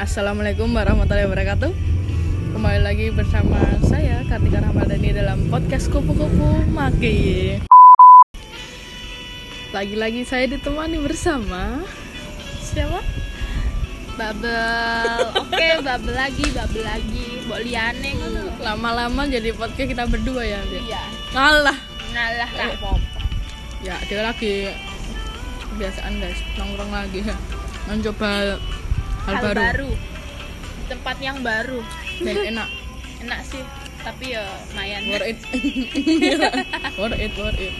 Assalamualaikum warahmatullahi wabarakatuh Kembali lagi bersama saya Kartika Ramadhani dalam podcast Kupu-Kupu Maki Lagi-lagi saya ditemani bersama Siapa? Bubble. Oke, bubble lagi, bubble lagi. Mbok liane. Lama-lama jadi podcast kita berdua ya. Iya. Ngalah Ngalah ra apa-apa. Ya dia lagi Kebiasaan guys Nongkrong lagi Mencoba hal, Hal baru, baru. Tempat yang baru. Dan enak Enak sih, tapi ya lumayan. Worth it Worth it, worth it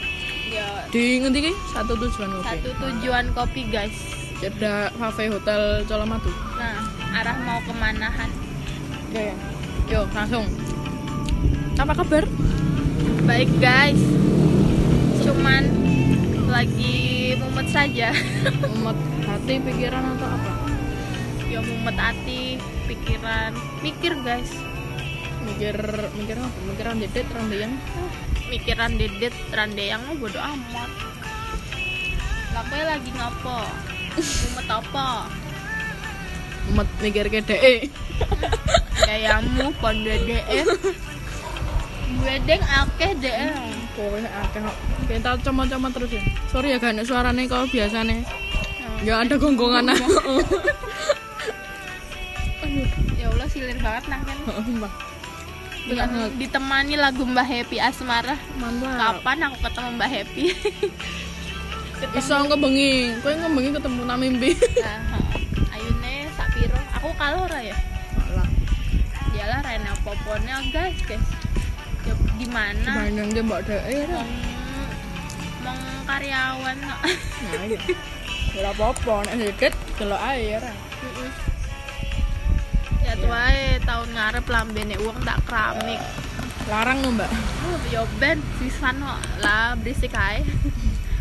Ya Di ngendi? Satu tujuan kopi satu tujuan kopi, guys. Cerda Cafe Hotel Colomadu Nah, arah mau kemanahan? Ya, ya. Yo, langsung. Apa kabar? Baik, guys. Cuman lagi mumet saja. Umat hati, pikiran atau apa? Ya mumet hati, pikiran, mikir, guys. Mikir, mikir apa? Mikiran dedet, randian. mikiran dedet randeang mah bodo amat kowe lagi ngopo mumet apa Umat mikir ke DE. kayamu pon dede gue deng akeh deh Kowe akeh kok. Kita cuma-cuma terus ya. Sorry ya gak suarane kau biasane. Ya ada gonggongan silir banget nah kan Mbak. Ditemani lagu Mbak Happy Asmara Mantap. kapan aku ketemu Mbak Happy Iso ngebengi. Kowe ngebengi ketemu nang mimpi. nah, ayune sapiro aku kalora ya Alah, Yalah Rena Poponnya guys guys ya gimana dibanding dia mbak DE ya. mong mong karyawan no. Nah, iya. Ora apa-apa nek dedet delok ae ya. Ra. Ya tuh ae tahun ngarep lambene uang tak keramik Larang lho, Mbak. oh, yo ben sisan kok lah berisik ae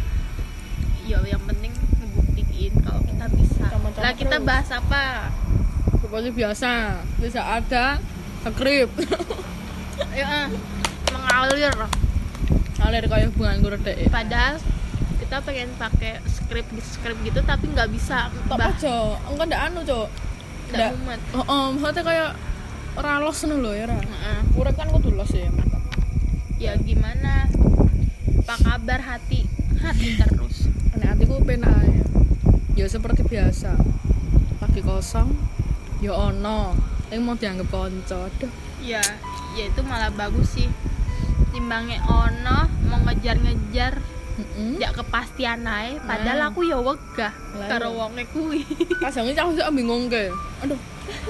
yo yang penting ngebuktiin kalau kita bisa lah kita terus. bahas apa Seperti biasa, bisa ada skrip. ya eh, mengalir Alir kayak hubungan gue redek. padahal kita pengen pakai skrip skrip gitu tapi nggak bisa Tak aja, engko ndak anu, Cuk. Nggak mumet Oh, oh, maksudnya kayak ora los ngono lho ya, Ra. Heeh. Urip kan kudu los ya, mantap. ya gimana apa kabar hati hati terus Nek hatiku penak ae. Ya seperti biasa. Lagi kosong, ya ono. Yang mau dianggap konco. Ya ya itu malah bagus sih timbangnya ono mau ngejar-ngejar heeh. ya kepastian ae padahal Nah. aku ya wegah Lah, karo iya. wonge kuwi Kasangnya cah sik bingung ke. Aduh,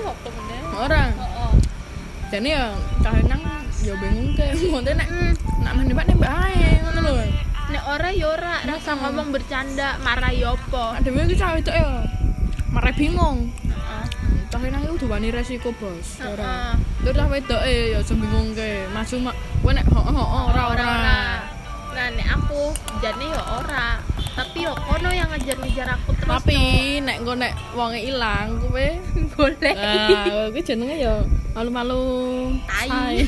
apa meneh orang. oh, Jadi ya cah nang ya bingung ke. Monte nek Hmm, nak menembak nembak ae ngono lho. nek ora ya ora rasa ngomong bercanda marah ya apa Ada iki cah itu ya. Mare bingung. Heeh. Cah nang iku duweni resiko, Bos. Heeh. Ora. Terus cah wedoke ya aja bingung ke. Maju mak kowe nek heeh heeh ora ora. Nek aku jane ya ora tapi yo kono yang ngejar-ngejar aku terus Tapi nek engko nek wonge ilang kowe no. boleh Nah, kuwi jenenge ya malu-malu Tai.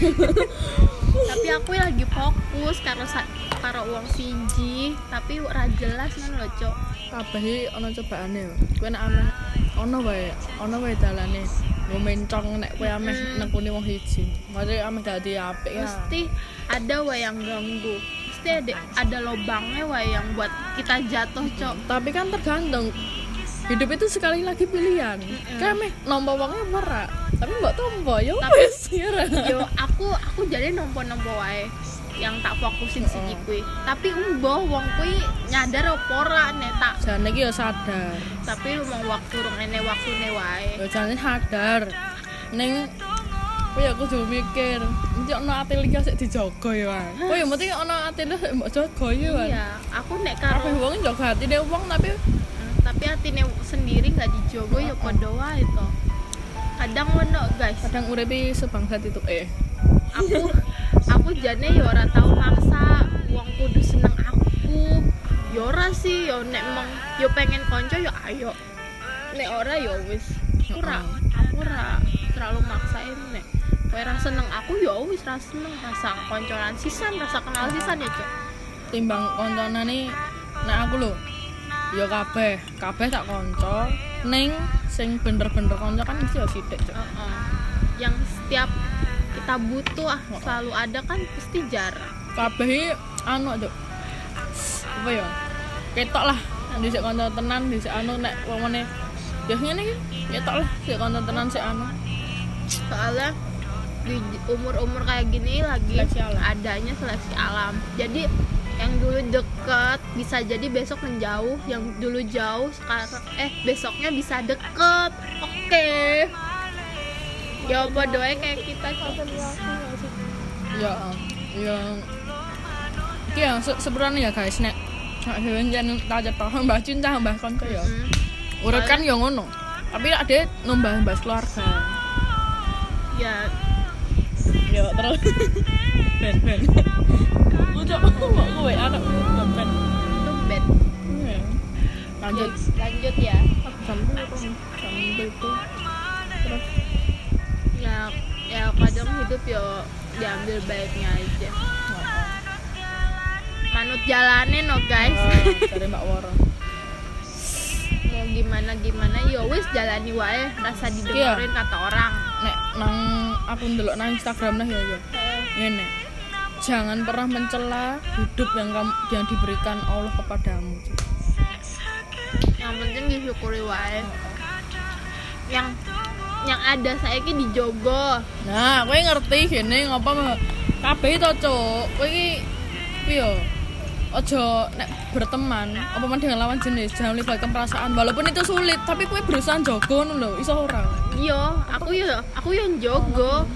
tapi aku lagi fokus karo sa- karo uang siji tapi ora jelas kan lho cok Kabeh ana cobaane yo. Kowe nek ameh ana wae, ana wae dalane. Mau mencong nek kowe ameh nekuni wong siji. Maksudnya ameh dadi apik ya. mesti ada wae yang ganggu mesti ada ada lobangnya wae yang buat kita jatuh cok Tapi kan tergantung hidup itu sekali lagi pilihan. Kayak meh nompo wonge ora. Tapi mbok tompo ya Tapi- wis ya. yo aku aku jadi nompo-nompo wae yang tak fokusin siji kuwi tapi umbo wong kuwi nyadar apa ora nek tak Jane iki ya sadar. tapi lu mau waktu rong ene waktune wae jane sadar. Ning kowe ya kudu mikir, nanti ana ati liya sik dijaga ya. Kowe ya mesti ana ati liya sik mbok jaga ya. Iya aku nek karo wong jaga atine wong tapi Hmm, tapi hatine sendiri nggak dijogo ya padha wae to. Kadang ngono guys. Kadang uripe sebangsat itu eh. aku aku jane ya ora tau maksa. Wong kudu seneng aku. Ya ora sih ya nek mong yo pengen konco ya ayo. Nek ora ya wis. Aku ora aku ora terlalu maksain kowe ra seneng. Aku ya wis ra seneng. Rasa koncoan sisan rasa kenal sisan ya cok Timbang konconane nek aku lho ya kabeh. Kabeh tak kanca ning sing bener-bener kanca kan mesti ya sithik cok Heeh. yang setiap kita butuh ah selalu ada kan pasti jarang. Kabeh anu cok apa ya? Ketok lah. Di sik kanca tenan di sik anu nek wongone ya ngene iki. Ketok lah sik kanca tenan sik anu. Soalnya di umur-umur kayak gini lagi Seleksi alam. adanya seleksi alam. Jadi yang dulu deket bisa jadi besok menjauh yang dulu jauh sekarang eh besoknya bisa deket. Oke. Ya bodohnya kayak kita ya ya. Iki ya se sebenarnya ya guys nek. Nek dhewe jan tajat tahun mbah cinta mbah kanca ya. Hmm. urip kan ya ngono. Tapi ada nombah mbah keluarga. Ya ya terus. Ben ben. Lu coba kok gue anak ben. Itu bad Iya. lanjut. Lanjut ya. Jam berapa jam itu. Terus? Ya ya kadang hidup ya diambil baiknya aja. Manut jalanin no guys. Dari mbak Wara mau gimana gimana ya wis jalani wae. Rasa didengerin kata orang nang aku ndelok nang Instagram nah ya ya. Ngene. Jangan pernah mencela hidup yang kamu yang diberikan Allah kepadamu yang penting disyukuri wae. Yang yang ada saya ki dijogo. Nah kowe ngerti gini ngapa kabeh to cuk? Kowe iki piye ojo nek berteman apa dengan lawan jenis jangan melibatkan perasaan. Walaupun itu sulit tapi kowe berusaha jogo lho iso ora? Yo aku yo aku yo jogo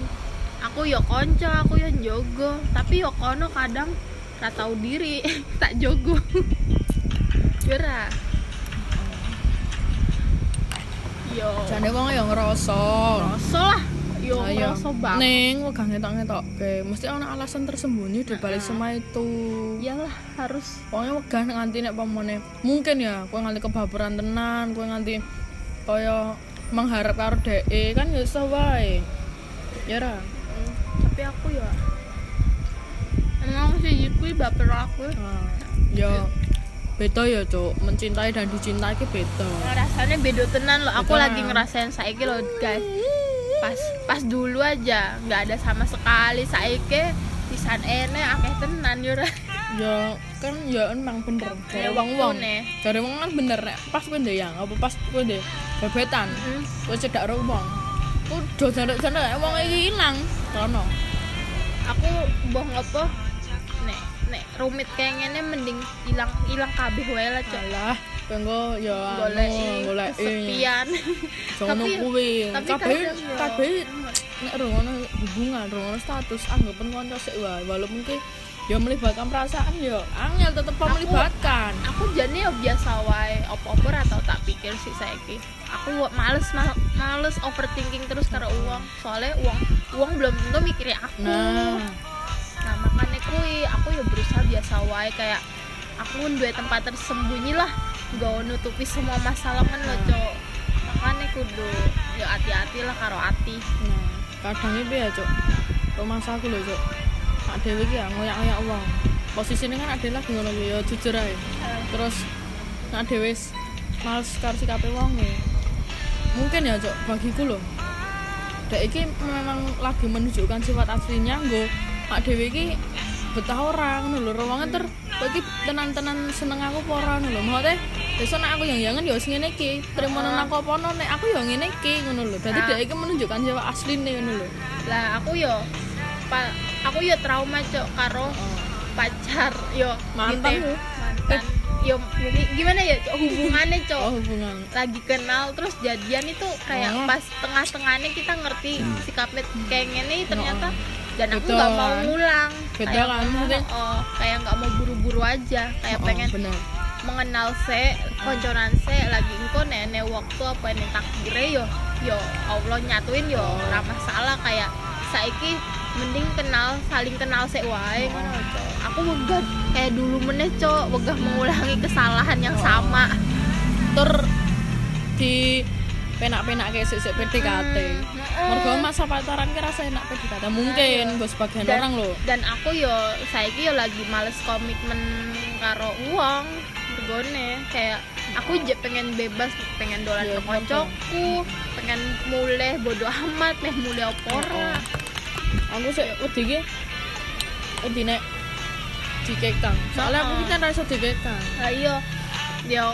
aku yo konco aku yo jogo tapi yo kono kadang tak tahu diri tak jogo. Yura yo. Jane wong ya ngerasa. Rasa lah yo Ayo. rasa banget Ning wegah ngetok-ngetok oke mesti ana alasan tersembunyi di balik semua itu. iyalah harus Pokoknya wegah nganti nek pamane mungkin ya kowe nganti kebaperan tenan, kowe nganti kaya mengharap karo dhek kan ya iso wae. Ya ra. Hmm, tapi aku ya emang sih kuwi baper aku Nah, ya beda ya, Cuk. Mencintai dan dicintai ki beda. rasanya beda tenan loh aku Beda. lagi ngerasain saiki loh guys pas pas dulu aja nggak ada sama sekali saiki pisan ene akeh tenan yo. Ya kan ya emang bener. Dari Ya, wong-wong. waktune. Dari wong kan bener nek pas kowe yang apa pas kowe ndek bebetan. Mm. Kowe cedak karo wong. Udah jane-jane wong iki ilang. Kono. aku boh ngopo nek nek rumit kayak ngene mending hilang hilang kabeh wae lah cok Alah, penggo ya golek golek kesepian. Jangan Tapi- kuwi. tapi Kabeh nek rungono hubungan, rungono status anggapan kanca sik wae. Walaupun ki ya melibatkan perasaan ya angel tetep Aku- melibatkan. aku jane ya biasa wae opo-opo ra tau tak pikir sih saiki. Aku males mal- males overthinking terus karo uang. Soalnya uang uang belum tentu mikirin aku. Nah, nah makanya kui aku ya berusaha biasa wae kayak aku dua tempat tersembunyi lah gak nutupi semua masalah kan lo cok makanya kudu ya hati-hati lah karo hati nah kadang iki ya, Cuk. Rumah saku lho, Cuk. Mak dhewe iki ya ngoyak-ngoyak uang. Posisine kan ade lagi ngono ya jujur ae. Terus dhewe wis males karo sikape wong ya. Mungkin ya, Cuk, bagiku lho. Dek iki memang lagi menunjukkan sifat aslinya nggo mak dhewe iki betah ora ngono lho. Wonge ter iki tenan-tenan seneng aku ngono lho. Maksudnya besok nek aku yang yangan ya wis ngene iki. Terima nang aku apa ono nek aku ya ngene iki ngono lho. Dadi Nah. dek iki menunjukkan sifat asline ngono lho. lah aku yo pa, aku yo trauma cok karo pacar yo Mantan gitu. mantan yo gi- gimana ya Cok? hubungannya cok Oh, hubungan. lagi kenal terus jadian itu kayak Oh. pas tengah-tengahnya kita ngerti sikapnya kayak gini ternyata dan aku Betul. nggak mau ngulang Beda kayak kan, maksudnya? oh kayak nggak mau buru-buru aja kayak Oh, pengen bener. mengenal se konconan se lagi engko nenek waktu apa ini takdirnya yo yo Allah nyatuin yo Oh. ora masalah kayak saiki mending kenal saling kenal se wae ngono Cok. aku wegah kayak dulu meneh cok wegah mengulangi kesalahan yang Oh. sama Tur di penak-penak kayak sik PDKT. Hmm, Mergo masa pacaran ki rasa enak PDKT. Mungkin gue sebagian dan, orang loh. dan aku yo saiki yo lagi males komitmen karo uang bergone kayak aku je pengen bebas pengen dolan Iya, ke koncoku pengen mulai bodoh amat meh mulai opora aku sih wedi ki wedi nek dikekang. Soalnya aku Heeh. kita ra iso dikekang. Lah iya yo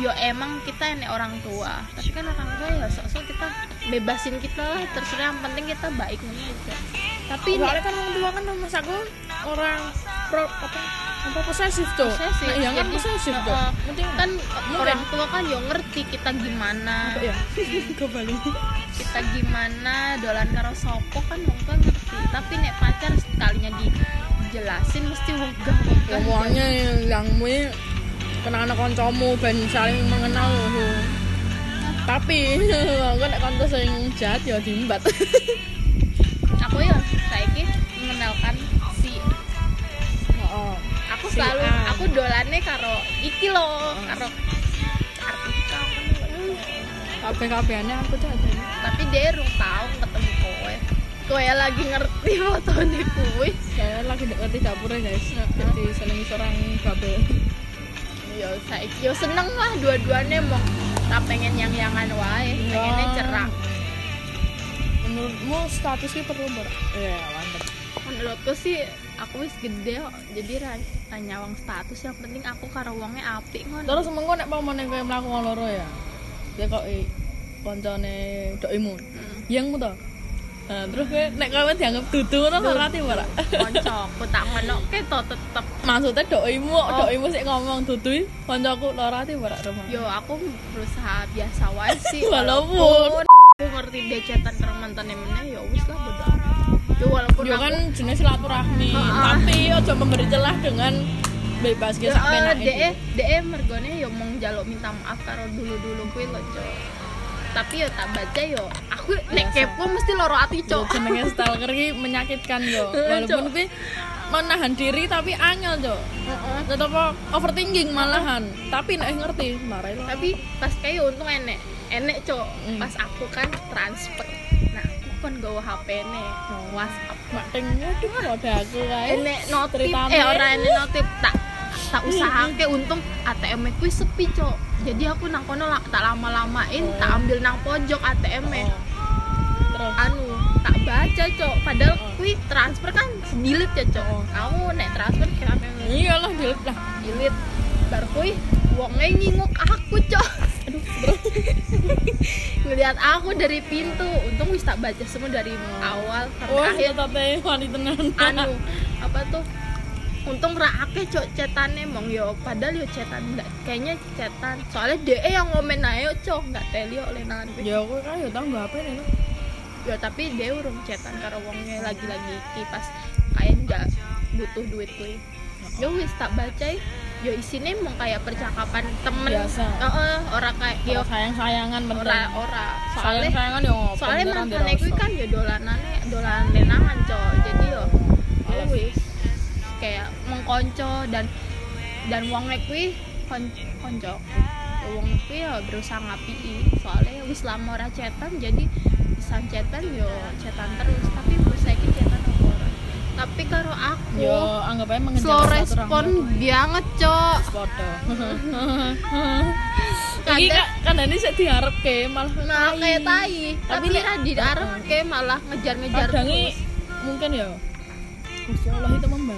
yo emang kita ini orang tua. Tapi kan orang tua ya sok-sok kita bebasin kita lah terserah yang penting kita baik aja. Tapi soalnya nek kan orang tua kan mas aku orang pro apa? Apa posesif tuh. Posesif, nah, yang kan posesif tuh. Penting kan orang tua kan yo ngerti kita gimana. Ya kembali. Kita gimana dolan karo sopo kan wong tua ngerti. Tapi nek pacar sekalinya dijelasin mesti wegah wegah. Semuanya yang mu kena anak kancamu ben saling mengenal. Tapi aku nek kanca sing jahat ya diembat. aku ya saiki mengenalkan si Heeh. aku Si selalu A. aku dolane karo iki loh karo Artika Kabeh-kabehane aku tuh ada. tapi dia rung tau ketemu kowe kowe lagi ngerti fotone kuwi Saya lagi deket di dapur ya guys. Jadi seneng seorang babel. Yo saiki yo seneng lah dua-duanya mau tak pengen yang yangan wae pengennya cerah Menurutmu status ini perlu ber? Mantap. menurutku sih aku wis gede kok jadi ra nyawang status yang penting aku karo wonge apik ngono Terus mengko nek pamane kowe mlaku loro ya. Ya kok i koncone doimu. Hmm. Yang mu to? Nah, terus kowe nek kowe dianggap dudu ngono ora rati ora? koncoku tak ngonoke to tetep Maksudnya doimu, kok Oh. doimu sik ngomong dudu koncoku ora rati ora rumah. yo aku berusaha biasa wae sih Walaupun. aku ngerti dia chatan karo mantane meneh ya wis lah bodo yo walaupun Yo kan jenis silaturahmi, tapi ojo memberi celah dengan bebas ki sak penake. de de mergone yo mong jaluk minta maaf karo dulu-dulu kuwi lho cok tapi yo tak baca yo aku nek Biasa. kepo mesti loro ati Yo cok jenenge stalker ki menyakitkan yo. Walaupun kuwi menahan diri tapi angel. Heeh. Tetep overthinking malahan. Tapi nek ngerti marai lah. tapi pas kayak untung enek enek cok Hmm. pas aku kan transfer nah aku kan gawa HP ne WhatsApp Mak ting waduh rada aku kae. enek notif eh ora enek notif tak tak usahake untung ATM ku sepi cok jadi aku nang kono tak lama-lamain Oh. tak ambil nang pojok ATM. Oh. Terus anu tak baca cok padahal Oh. kui transfer kan sedilit ya cok Oh. kamu nek transfer kira iyalah dilep lah. dilit baru kui wongnya nginguk aku cok Aduh, bro. ngelihat aku dari pintu untung wis tak baca semua dari awal sampai Wah, akhir tate wani tenan. anu apa tuh untung ra akeh cok cetane mong. Yo padahal yo cetan nggak kayaknya cetan. Soalnya DE yang ngomen ayo cok nggak teli oleh nangan Ya aku kan yo tau nggak apa nih. yo tapi dia urung cetan karo wongnya lagi-lagi iki pas kayak nggak butuh duit gue yo wis tak baca yo isinya mau kayak percakapan temen. Biasa. Heeh, ora kayak yo Yo sayang-sayangan ora penting. ora. Soalnya Sayang-sayangan yo ngopo. soalnya mantan gue kan ya dolanane dolanan lenangan cok jadi yo yo wis kayak mengkonco dan dan wong kuwi kon konco. Wong kuwi ya berusaha ngapii. Soalnya wis lama ora cetan jadi bisa cetan yo cetan terus. Tapi saya iki cetan apa ora? Tapi karo aku Yo anggap aja mengejar slow respon banget cok. Podo. Iki kan ini sik diharepke malah nah tai. kayak tai. Tapi tapi nek- ra diarep kayak malah ngejar-ngejar terus. mungkin ya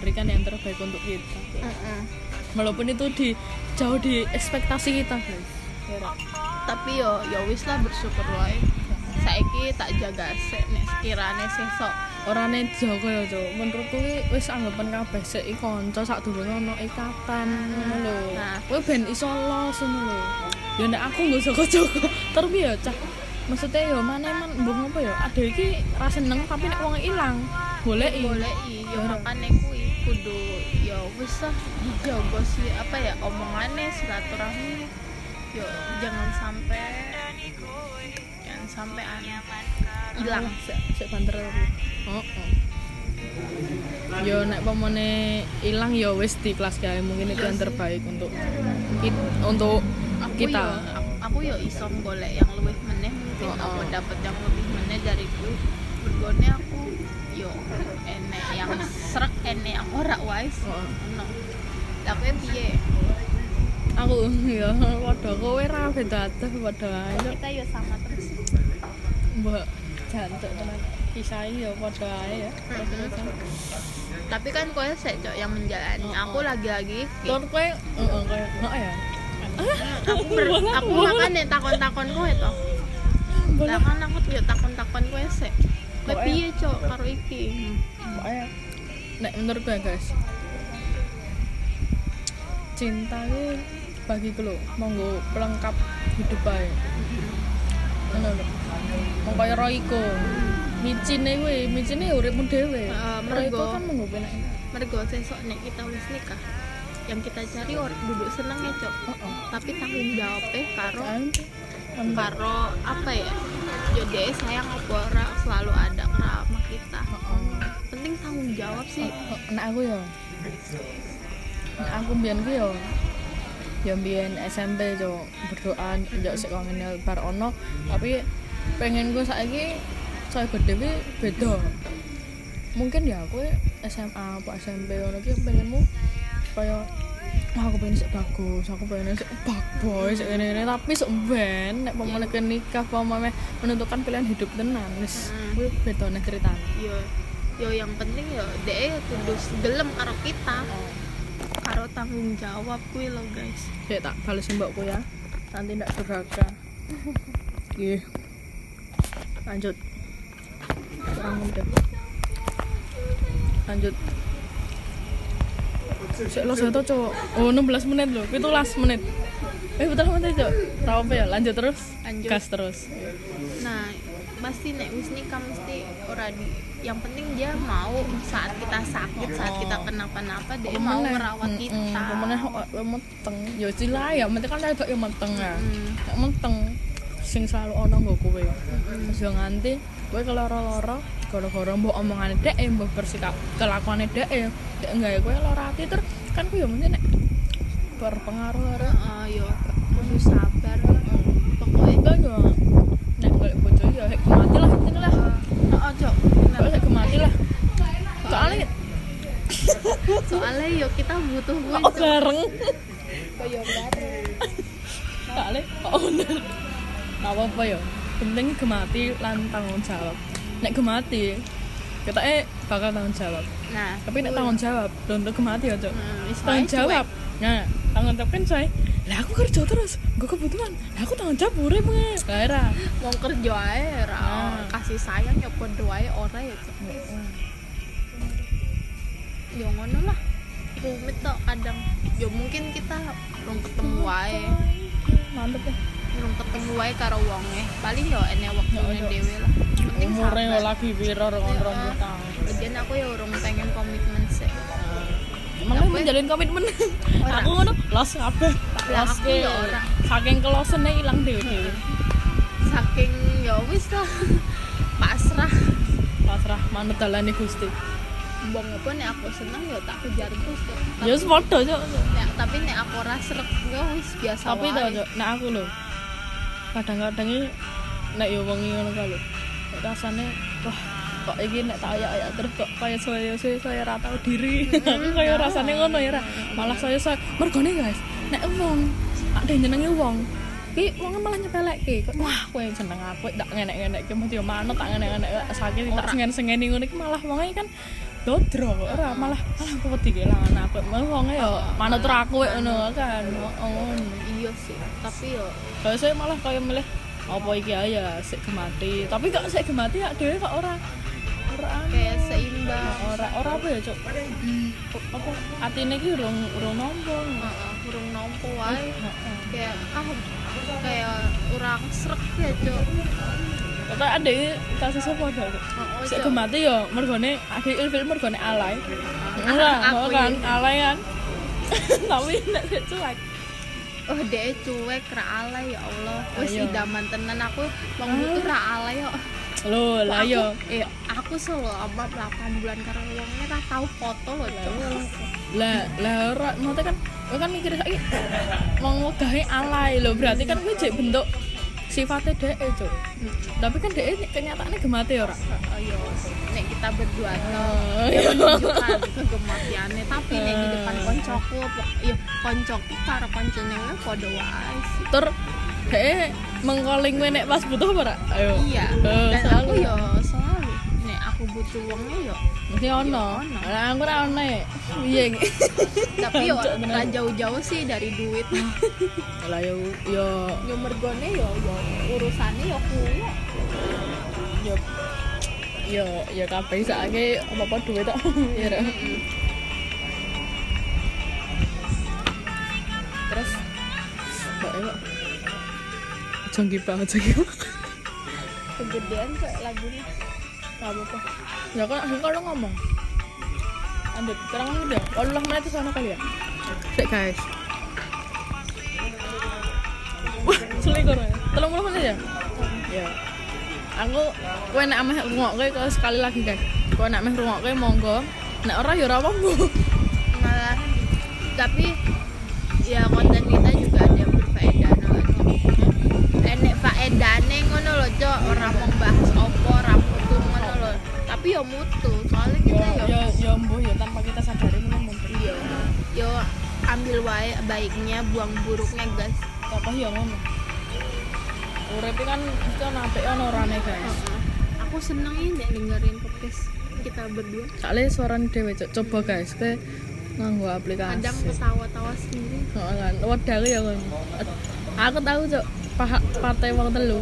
memberikan yang terbaik untuk kita. Heeh. Walaupun itu di jauh di ekspektasi kita, guys. Ya, tapi yo yo wis lah bersyukur wae saiki tak jaga sik nek sekirane sesok Orane jaga ya, Cuk. Menurutku wis anggapan kabeh sik kanca sadurunge ono ikatan ngono lho. Nah. Kowe ben iso los ngono lho. Ya nek aku nggo jaga-jaga, terus piye ya, Cak? Maksudnya ya mana man mbok apa ya? Ada iki ra seneng tapi nek wong ilang, goleki. boleh yo Ora. makane kuwi kudu yo wis lah dijaga sih apa ya omongannya silaturahmi yo jangan sampai jangan sampai aneh hilang sik sik banter aku. Heeh. Yo nek pemone ilang yo wis di kelas gawe mungkin itu yang terbaik untuk kit- untuk aku kita. yo aku, aku yo iso golek yang lebih meneh mungkin Oh, aku oh. dapat yang lebih meneh dari kuwi bergone aku yo enek yang serak enek yang ora wise Heeh. no. Lah kowe piye? Aku ya padha kowe ra beda adoh padha ae. Kita ya sama terus. Mbok jantuk tenan. Kisah ya padha ae ya. Tapi kan kowe sek cok yang menjalani. Oh, aku oh. lagi-lagi Ton kowe heeh kowe heeh ya? Aku ber, aku makan nih takon-takon kowe to lah kan aku yo takon-takon kowe sek kowe piye cok karo iki. Pokoknya. Nek menurut gue guys cinta ini bagi lo monggo pelengkap hidup ae. Ngono lho. Mong kaya Royko micine kuwi micine ya uripmu dhewe. Heeh, Royko mergo. kan monggo penak mergo sesok nek kita wis nikah yang kita cari orang duduk seneng ya cok. Heeh. Tapi tanggung jawabnya karo kan karo apa ya deh sayang apa ora selalu ada sama kita. Penting tanggung jawab sih. Nek aku ya nek aku mbiyen ku ya ya mbiyen SMP yo berdoa njak sik kok bar ono. Tapi pengen gue saiki saya gede beda. Mungkin ya aku SMA apa SMP ngono ki pengenmu kaya "Wah, aku pengen sik bagus, aku pengen sik boy, sik ngene-ngene tapi sok ben nek pemene nikah pemene menentukan pilihan hidup tenan wis Hmm. kuwi beda nek ceritane. yo yo yang penting yo deh kudu gelem karo kita karo tanggung jawab kuwi lo guys Cek tak bales mbakku ya. Nanti ndak durhaka. Nggih. Lanjut. Kurang. Lanjut. Sik lo satu cok. Oh 16 menit loh. 17 menit. Eh betul menit cok. Tahu apa ya? Lanjut terus. Lanjut. Gas terus. nah pasti nek wis nikah mesti ora di yang penting dia mau saat kita sakit saat kita kenapa-napa dia mau merawat kita Pemenang meteng. Ya sila ya, penting kan agak ya meteng ya. Mm. Nek meteng sing selalu ono nggo kowe. Yo nganti kowe keloro-loro gara-gara mbok omongane dek eh mbok bersikap kelakuane dek eh dek enggak kowe lara ati. Ter kan ku yo mesti nek berpengaruh karo Heeh, yo kudu sabar. Pokoknya kan yo nek golek bojo yo hek mati lah penting lah. Heeh, Cok. Hek mati lah. Soalnya soalnya yo kita butuh Cok. bareng? Koyo bareng. soalnya oh bener apa-apa yo. Penting gemati lan tanggung jawab nek gemati kita eh bakal tanggung jawab. Nah, tapi nek tanggung jawab belum tentu gemati ya cok. Hmm, tanggung jawab. nah tanggung jawab kan saya lah aku kerja terus. Gue kebutuhan. Lah aku tanggung jawab urip nge lah era. Mau kerja ae ra Nah. kasih sayang ya podo ae ora ya Cok. yo ngono lah. Rumit tok kadang. Yo mungkin kita belum ketemu wae. mantep ya belum ketemu wae karo wonge. Paling yo ene waktune ada. dhewe lah. Penting umurnya yo lagi piro rong rong tahun Lagian aku ya urung pengen komitmen sih Apa? menjalin komitmen? Aku ngono los kabeh. Los ke saking kelosene ilang dhewe-dhewe. Saking ya wis lah. Pasrah. Pasrah manut dalane Gusti. Bong apa nek aku seneng ya tak kejar tuh ya wis padha nek, tapi nek aku ora srek ya wis biasa tapi tau cok nek aku lho kadang-kadang iki nek yo wengi ngono nek rasane wah kok iki nek tak ayak-ayak terus kok kaya saya saya saya ra tau diri. Aku kaya rasane ngono ya malah saya saya mergone guys nek wong ada jenenge wong ki wong malah nyepelekke. Kok wah kowe seneng aku tak ngenek-ngenek ki mesti yo manut tak ngenek-ngenek sakit tak sengen-sengeni ngono. Iki malah wong kan dodro ora malah malah aku wedi kelangan aku. Malah wong yo manut ra aku ngono kan. Oh ngono iya sih tapi yo. Kalau saya malah kayak milih apa iki ae ya sik gemati. Tapi kok sik gemati ya dhewe kok ora ora anu. kayak seimbang. Ora ora apa ya cok apa? Atine iki urung urung nampa Heeh, urung nompo wae. Kayak ah kayak urang srek ya cok kok ada apa ada Cok? oh, sik Cok. gemati ya mergone ada ilfil mergone alay. Ora aku kan? alay kan? Tapi nek cuek. Oh deh cuek ra alay ya Allah. Wis idaman tenan aku Bang butuh ra alay yo. Lho lah yo. eh, aku selama 8 bulan karo wongnya ra tau foto loh cok lah lah ora maksudnya kan kowe kan mikir saiki wong wegahe alay lho berarti kan kowe jek bentuk sifatnya dhek cuk tapi kan dhek kenyataannya gemate ora Oh, iya. Nek kita berdua Oh, iya. menunjukkan kegematiannya tapi nek di depan koncoku pok- iya koncoku karo koncone we padha wae sih. tur dhek mengkoling nek pas butuh apa ora ayo Iya. Eh, Dan selalu. aku yo butuh uangnya yo mesti ono. lah aku ora ono ya iya nge. tapi yo ora jauh-jauh sih dari duit. lah yo yo. Yo mergone yo yo urusannya yo kuwi. yo yo yo kabeh sakake apa-apa duit tok ya terus? Mbak Ewa. Jangki banget banget. Kegedean kok lagunya. Gak apa-apa ya kan aku kalau ngomong. Sekarang kan udah. Walau menit itu sana kali ya? Sik guys. Selikur ya Tolong puluh menit ya? Ya. Aku, kowe nek ameh rungokke kalau sekali lagi guys. Kowe nek ameh rungokke monggo. Nek ora ya ora apa-apa. Malah tapi ya konten kita juga ada yang berfaedah. Enek faedahne ngono loh, Cok. Ora mau bahas opo, ora mutu ngono loh. Tapi yo mutu, soalnya kita yo ya, ya mbuh ya tanpa kita sadari mungkin mungkin yo yo ambil wae baiknya, buang buruknya, guys. Apa ya ngono Urip kan itu apik ana orane guys. Aku seneng ini dengerin podcast kita berdua. Soalnya suaranya dewe Cok. coba guys kowe nganggo aplikasi. Kadang ketawa-tawa sendiri. Oh, kan. Wedang ya kan. Aku tahu cok paha- partai wong telu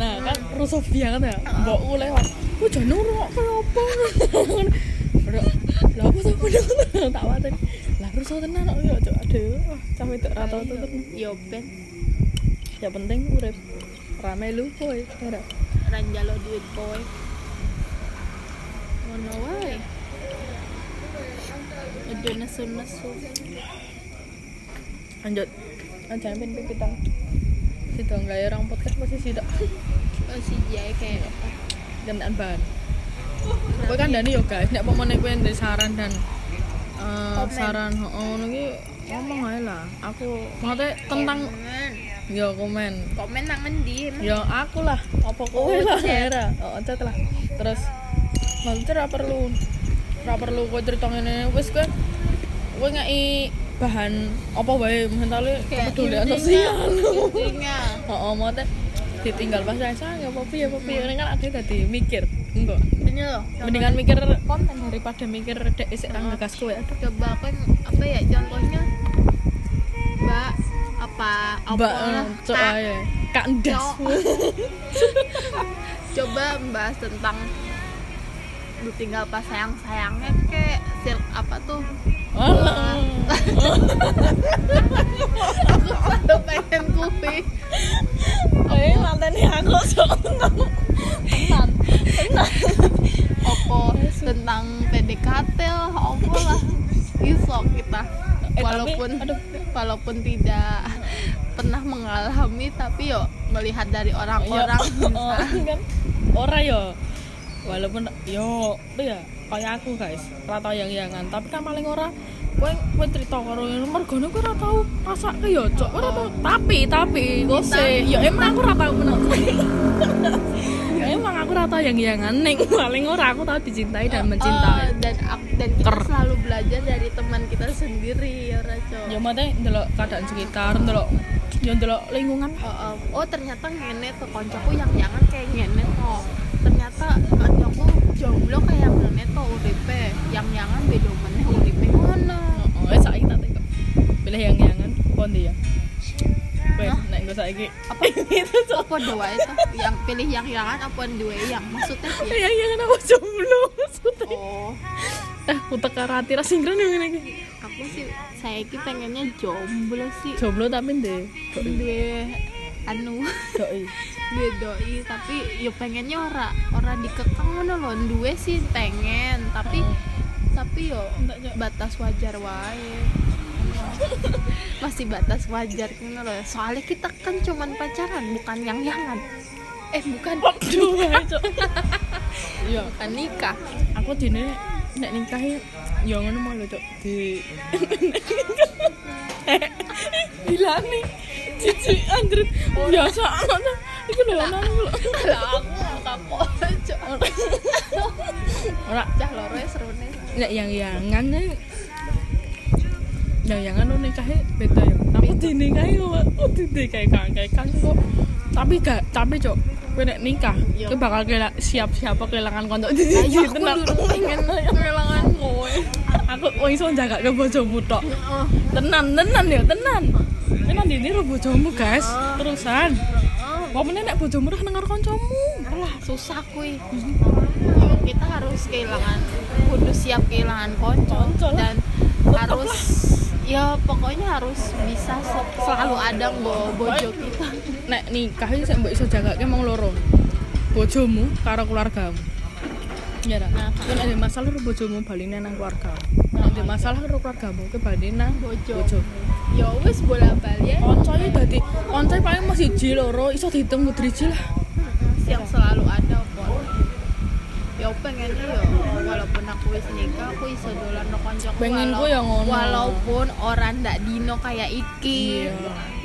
Nah, kan rusuh banget ya? Mbok ku lewat ku jane ngrungok kenapa Bro, lah apa tuh bener tak waten lah rusuh tenan kok ya cok aduh ah, cah wedok ra tau tenan. Yo ben. Ya penting urip rame lu boy. Ora ranjalo duit kowe. Ngono wae. Aja nesu-nesu. lanjut. Aja pin pipitan situ enggak ya orang podcast pasti Oh, si Jai kayak apa? gantian bahan Kowe kan Dani yo guys, nek pomone kowe ndek saran dan Komen. saran heeh ngono ki ngomong ae lah. Aku maksudnya tentang yo komen. Komen nang emang? Yo aku lah, apa kowe Oh, lah era. Oh, chat lah. Terus maksudnya ra perlu ra perlu kowe cerita ngene wis kowe kowe ngeki bahan apa wae mentale kepedulian sosial. Intinya. Heeh, maksudnya ditinggal pas saya sayang ya apa piye apa piye. Ini kan ada tadi mikir enggak? Ini loh. mendingan mikir konten daripada mikir dek isik nang ngegas kowe aduh coba kan apa ya contohnya mbak apa apa mbak lah cok Kak, ndas. Coba membahas tentang lu tinggal pas sayang sayangnya kayak sil apa tuh? Aku selalu pengen kupi eh mantene aku sok tenan tenan opo tentang PDKT lah opo lah. Iso kita. Eh, tapi- walaupun walaupun tidak pernah mengalami tapi yo melihat dari orang-orang. Oh, kan ora yo. Walaupun yo ya kayak aku guys. Ora tau yang yangan tapi kan paling ora kowe kowe cerita karo yang mergone kowe ora tau rasake yo cok. Ora tau. Tapi tapi gose yo emang aku ora tau menang ya emang aku ora tau yang yangan ning paling ora aku tau dicintai dan mencintai. Oh, dan ak- dan kita Ker. selalu belajar dari teman kita sendiri ya Raco ya maksudnya ndelok keadaan sekitar ndelok yo ndelok lingkungan. Oh, oh, oh, ternyata ngene tuh koncoku yang jangan kayak ngene tuh ternyata koncoku jomblo kayak ngene tuh uripe yang jangan beda meneh uripe ngono oh eh saiki tak tengok. Pilih yang yangan pondi ya? Kowe nek gue saiki. Apa? Itu apa dua itu yang pilih yang jangan apa dua yang maksudnya ya yang yangan apa jomblo maksudnya? Oh. Eh utek karo ati ra sinkron yang ngene iki aku sih saya ki pengennya jomblo sih. Jomblo tapi ndek dua anu. Doi dua doi. Tapi yo pengennya ora ora dikekang ngono loh dua sih pengen tapi tapi yo batas wajar wae. Masih batas wajar ngono loh soalnya kita kan cuman pacaran bukan yang yangan eh bukan. Iya. Bukan nikah. Aku dine nek nikahi ya ngono mau lho cok. Di gila nih cici andrit. Biasa anak iku lho anak lho lah aku kapok ora cah loro ya serune nek yang yangan yang yangan lo nikahnya beda ya. Tapi dinikahi kok oh dinikahi kakek kan kok. Tapi gak tapi cok gue nek nikah Iya. gue bakal kela- siap-siap kehilangan kontak di aku dulu pengen kehilangan aku wong iso jaga ke bojomu tok. Tenan tenan ya tenan. Tenan ini ro bojomu guys. Terusan. Kok meneh nek bojomu udah denger kancamu. Lah susah kuy kita harus kehilangan kudu siap kehilangan konco dan harus ya pokoknya harus bisa se- selalu ada nggo bojo kita. Nek nikah iki mbok iso jagake mong loro bojomu karo keluargamu ya Nah. nek ada masalah karo bojomu baline nang keluargamu nek ada masalah karo keluargamu ke baline nang bojo. bojo. Ya wis bola bali ya konco iki dadi konco paling masih siji loro iso dihitung ku driji lah. Yang selalu ada pon ya pengennya ya walaupun aku wis nikah aku iso dolan no konco Pengenku ya ngono. walaupun orang ndak dino kayak iki. Iya.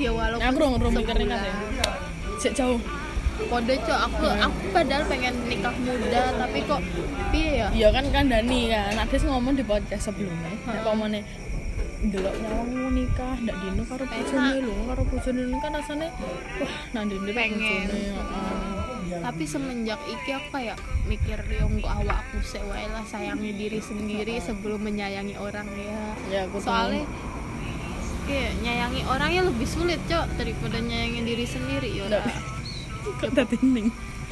ya walaupun Nah, aku rong mikir nikah ya. jauh kode cok. Aku aku padahal pengen nikah muda tapi kok piye ya? Iya kan kandani kan Adis ngomong di podcast sebelumnya nek pamane ndelok nyawangmu nikah ndak dino karo bojone lho karo bojone kan rasane wah nang dene Pengen. heeh. tapi semenjak iki aku kayak mikir yo nggo awak aku sik wae lah sayangi diri sendiri sebelum menyayangi orang ya. Ya aku soalnya kayak nyayangi orangnya lebih sulit cok daripada nyayangi diri sendiri yo Dadi ning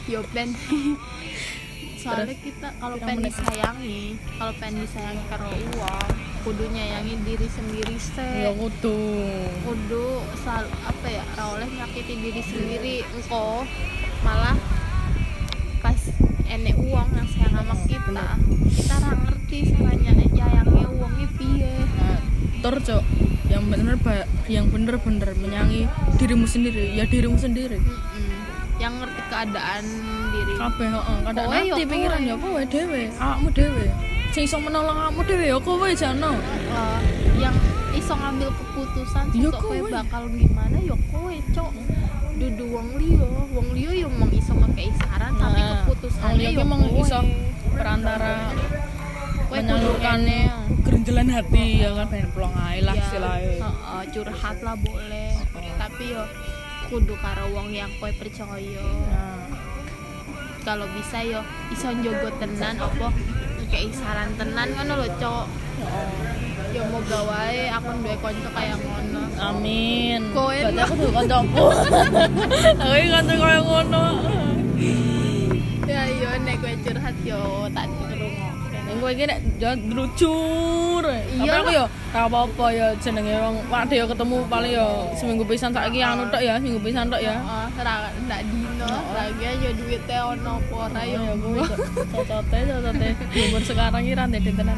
yo pen soalnya kita kalau pengen menit? disayangi kalau pengen disayangi karo uang kudu nyayangi diri sendiri ya sih kudu. Kudu selalu apa ya ra oleh nyakiti diri sendiri engko malah pas enek uang yang sayang sama kita kita ra ngerti caranya nyayangi uangnya piye. Nah, tur cok yang bener yang bener-bener menyangi dirimu sendiri ya dirimu sendiri. Mm-mm. Yang ngerti keadaan diri. Kabeh heeh kadang ya ngerti pikiran ya kowe. dhewe? Awakmu dhewe. Sing iso menolong awakmu dhewe ya kowe jano Eh, yang iso ngambil keputusan Ya sesuk kowe bakal gimana ya kowe cok. Dudu wong liya. Wong liya yo mong iso ngekei saran tapi Nah, keputusannya wong liya yo mong kowe. iso perantara Kowe kudu menyalurkan kene. gerenjelan hati ya kan pengen pulang ae lah Ya, istilahnya. heeh, curhat lah boleh. Tapi yo kudu karo wong yang kowe percaya. Nah. Kalau bisa yo iso njogo tenan apa? Kayak saran tenan ngono lho cok. Yo mau gawae aku duwe kanca kayak ngono. Amin. Kowe aku tuh kancaku aku. Kanca kaya ngono. Ya yo nek kowe curhat yo tak dirungokne Yang gue iki nek jangan. Tapi Iya aku yo ora apa-apa ya jenenge wong waktu yo ketemu paling yo seminggu pisan saiki anu tok ya, seminggu pisan tok ya. Oh, ra ndak dino, lagi aja duitnya ono apa ora yo. Ya gue cocote cocote umur sekarang iki ra ndek tenan.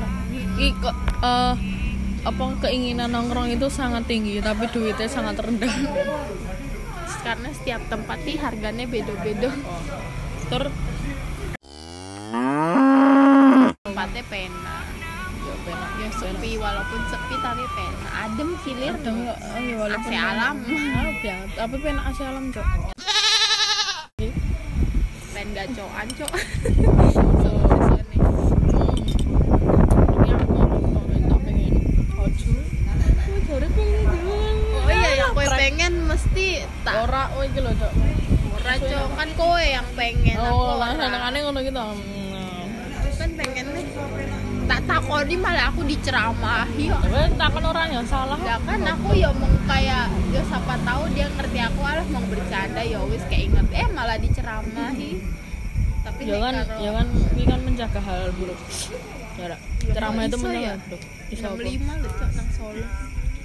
Iki kok eh apa keinginan nongkrong itu sangat tinggi tapi duitnya sangat rendah. Karena setiap tempat nih harganya beda-beda. Tur pena. yo penak Ya sepi walaupun sepi tapi pena. Adem kilir. Kadang yo ya walaupun AC alam. Ah, ya, tapi penak AC alam, Cok. Pen gacoan, Cok. So, pengen. Oh iya pengen mesti tak Ora oh iki lho, Cok. ora Cok. Kan kowe yang pengen Oh, lah senengane ngono gitu. Aku kan pengen nih tak takoni malah aku diceramahi. Tapi takon orang yang salah. Ya kan aku ya mau kayak ya siapa tahu dia ngerti aku alah mau bercanda ya wis kayak inget eh malah diceramahi. Tapi Jangan karo jangan ini kan menjaga hal buruk. Ya, Ra. Ya, ceramah itu menjaga ya? buruk. Lima lho cok nang Solo.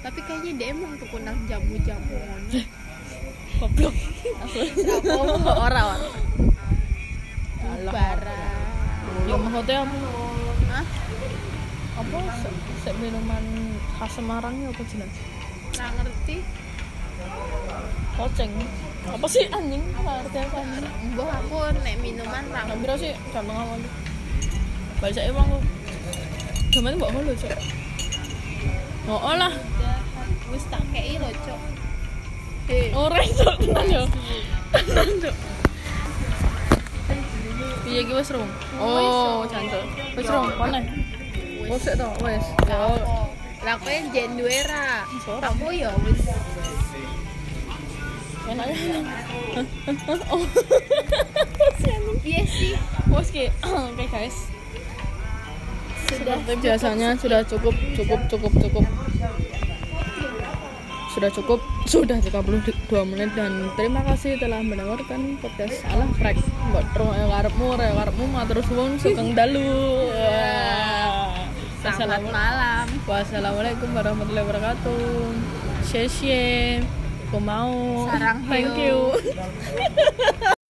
Tapi kayaknya dia emang tuh nang jamu-jamu ngono. Goblok. Apa ora ora. Alah. Barang. Ya maksudnya apa? Hah? Apa se- se- minuman khas Semarang ya apa jelas? Nggak ngerti. Koceng. Apa sih anjing? Nggak ngerti apa anjing. Mbah aku nek minuman ra Nah, biro sih jam malam. Balik saya emang kok. Gimana mbak lo cok? Oh, oh lah. wis tak kei lho cok. SD ora iso tenan yo tenan cuk piye iki wis rong oh jancuk wis rong mana wis to wis ya. Lah kowe jen duwe ra? Ora. aku ya wis enaknya oh. Piye sih. Ki. Oke guys. Sudah biasanya sudah cukup cukup cukup cukup sudah cukup sudah 32 menit dan terima kasih telah mendengarkan podcast alah frek buat terus yang karepmu ya karepmu matur suwun sugeng dalu. Selamat malam. Wassalamualaikum warahmatullahi wabarakatuh. Xie xie. Aku mau Sarang Thank you